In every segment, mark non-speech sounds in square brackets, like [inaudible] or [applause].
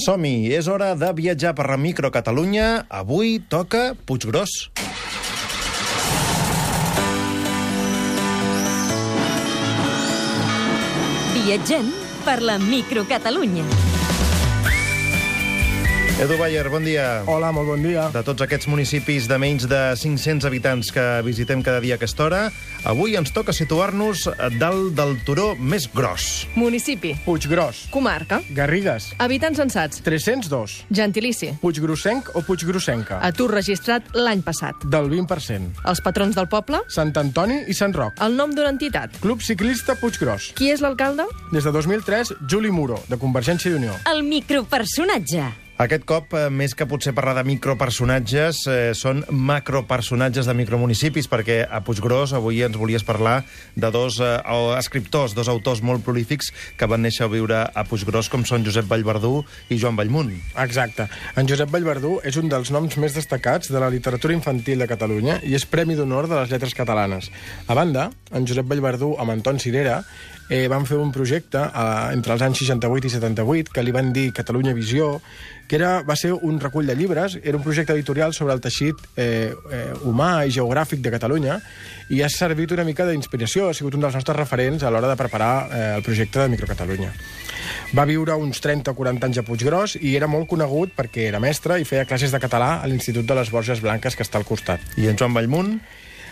Som-hi, és hora de viatjar per la micro Catalunya. Avui toca Puiggròs. Viatgem per la microcatalunya. Edu Bayer, bon dia. Hola, molt bon dia. De tots aquests municipis de menys de 500 habitants que visitem cada dia a aquesta hora, avui ens toca situar-nos dalt del turó més gros. Municipi. Puiggròs. Comarca. Garrigues. Habitants censats. 302. Gentilici. Puiggrossenc o Puiggrossenca. Atur registrat l'any passat. Del 20%. Els patrons del poble. Sant Antoni i Sant Roc. El nom d'una entitat. Club Ciclista Puiggròs. Qui és l'alcalde? Des de 2003, Juli Muro, de Convergència i Unió. El micropersonatge. Aquest cop, eh, més que potser parlar de micropersonatges, eh, són macropersonatges de micromunicipis, perquè a Puiggròs avui ens volies parlar de dos eh, escriptors, dos autors molt prolífics que van néixer a viure a Puiggròs, com són Josep Vallverdú i Joan Vallmunt. Exacte. En Josep Vallverdú és un dels noms més destacats de la literatura infantil de Catalunya i és Premi d'Honor de les Lletres Catalanes. A banda, en Josep Vallverdú amb Anton Cirera eh, van fer un projecte eh, entre els anys 68 i 78 que li van dir Catalunya Visió, que era, va ser un recull de llibres, era un projecte editorial sobre el teixit eh, eh, humà i geogràfic de Catalunya i ha servit una mica d'inspiració, ha sigut un dels nostres referents a l'hora de preparar eh, el projecte de Microcatalunya. Va viure uns 30 o 40 anys a Puiggròs i era molt conegut perquè era mestre i feia classes de català a l'Institut de les Borges Blanques, que està al costat. I en Joan Vallmunt?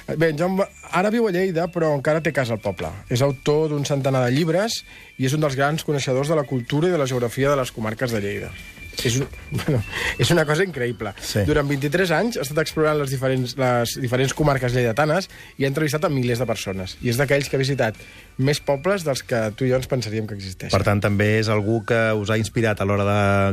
Bé, en Joan ara viu a Lleida, però encara té casa al poble. És autor d'un centenar de llibres i és un dels grans coneixedors de la cultura i de la geografia de les comarques de Lleida. És, un, [laughs] bueno, és una cosa increïble. Sí. Durant 23 anys ha estat explorant les diferents, les diferents comarques lleidatanes i ha entrevistat a milers de persones. I és d'aquells que ha visitat més pobles dels que tu i jo ens pensaríem que existeixen. Per tant, també és algú que us ha inspirat a l'hora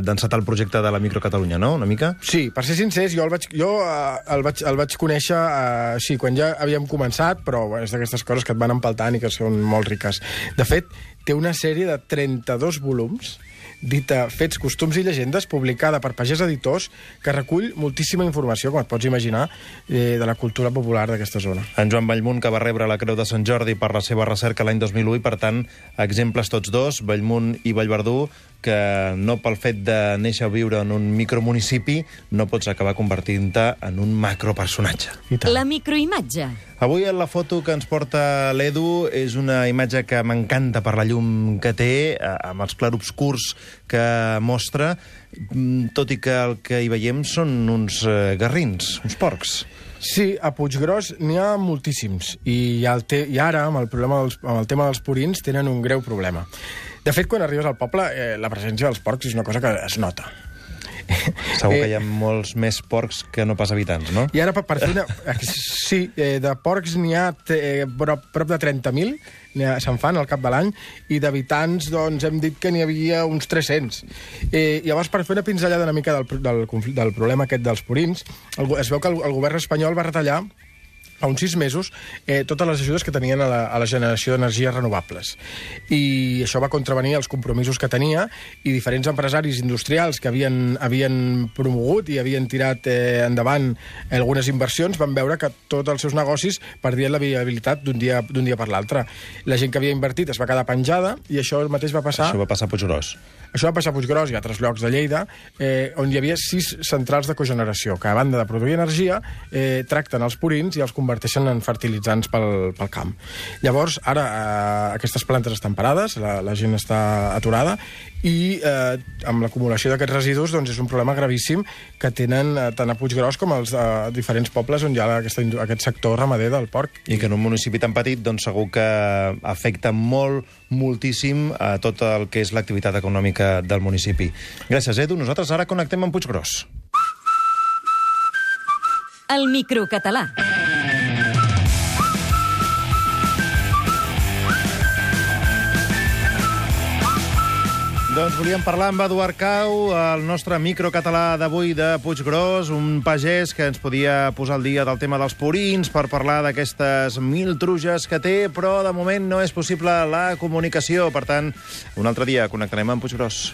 d'encetar de, el projecte de la Microcatalunya, no? Una mica? Sí, per ser sincers, jo el vaig, jo, uh, el vaig, el vaig conèixer uh, sí, quan ja havíem començat, però bueno, és d'aquestes coses que et van empaltant i que són molt riques. De fet, té una sèrie de 32 volums dita Fets, Costums i Llegendes, publicada per Pagès Editors, que recull moltíssima informació, com et pots imaginar, eh, de la cultura popular d'aquesta zona. En Joan Vallmunt, que va rebre la Creu de Sant Jordi per la seva recerca l'any 2001, i per tant, exemples tots dos, Vallmunt i Vallverdú, que no pel fet de néixer a viure en un micromunicipi no pots acabar convertint-te en un macropersonatge. La microimatge. Avui la foto que ens porta l'Edu és una imatge que m'encanta per la llum que té, eh, amb els clarobscurs que mostra, mm, tot i que el que hi veiem són uns eh, garrins, uns porcs. Sí, a Puiggròs n'hi ha moltíssims, i, el te i ara, amb el, problema dels, amb el tema dels purins, tenen un greu problema. De fet, quan arribes al poble, eh, la presència dels porcs és una cosa que es nota. Segur que hi ha molts més porcs que no pas habitants, no? I ara, per, per fer una... Sí, eh, de porcs n'hi ha eh, prop, prop de 30.000, se'n fan al cap de l'any, i d'habitants, doncs, hem dit que n'hi havia uns 300. Eh, llavors, per fer una pinzellada una mica del, del, del problema aquest dels purins, el, es veu que el, el govern espanyol va retallar fa uns sis mesos eh, totes les ajudes que tenien a la, a la generació d'energies renovables. I això va contravenir els compromisos que tenia i diferents empresaris industrials que havien, havien promogut i havien tirat eh, endavant algunes inversions van veure que tots els seus negocis perdien la viabilitat d'un dia, dia per l'altre. La gent que havia invertit es va quedar penjada i això mateix va passar... Això va passar a Puiggròs. Això va passar a Puiggròs i a altres llocs de Lleida, eh, on hi havia sis centrals de cogeneració, que a banda de produir energia, eh, tracten els purins i els converteixen en fertilitzants pel, pel camp. Llavors, ara eh, aquestes plantes estan parades, la, la gent està aturada, i eh, amb l'acumulació d'aquests residus doncs, és un problema gravíssim que tenen eh, tant a Puiggròs com als eh, diferents pobles on hi ha aquesta, aquest sector ramader del porc. I que en un municipi tan petit doncs, segur que afecta molt, moltíssim a tot el que és l'activitat econòmica del municipi. Gràcies, Edu. Nosaltres ara connectem amb Puiggròs. El microcatalà. Doncs volíem parlar amb Eduard Cau, el nostre microcatalà d'avui de Puiggròs, un pagès que ens podia posar al dia del tema dels purins per parlar d'aquestes mil truges que té, però de moment no és possible la comunicació. Per tant, un altre dia connectarem amb Puiggròs.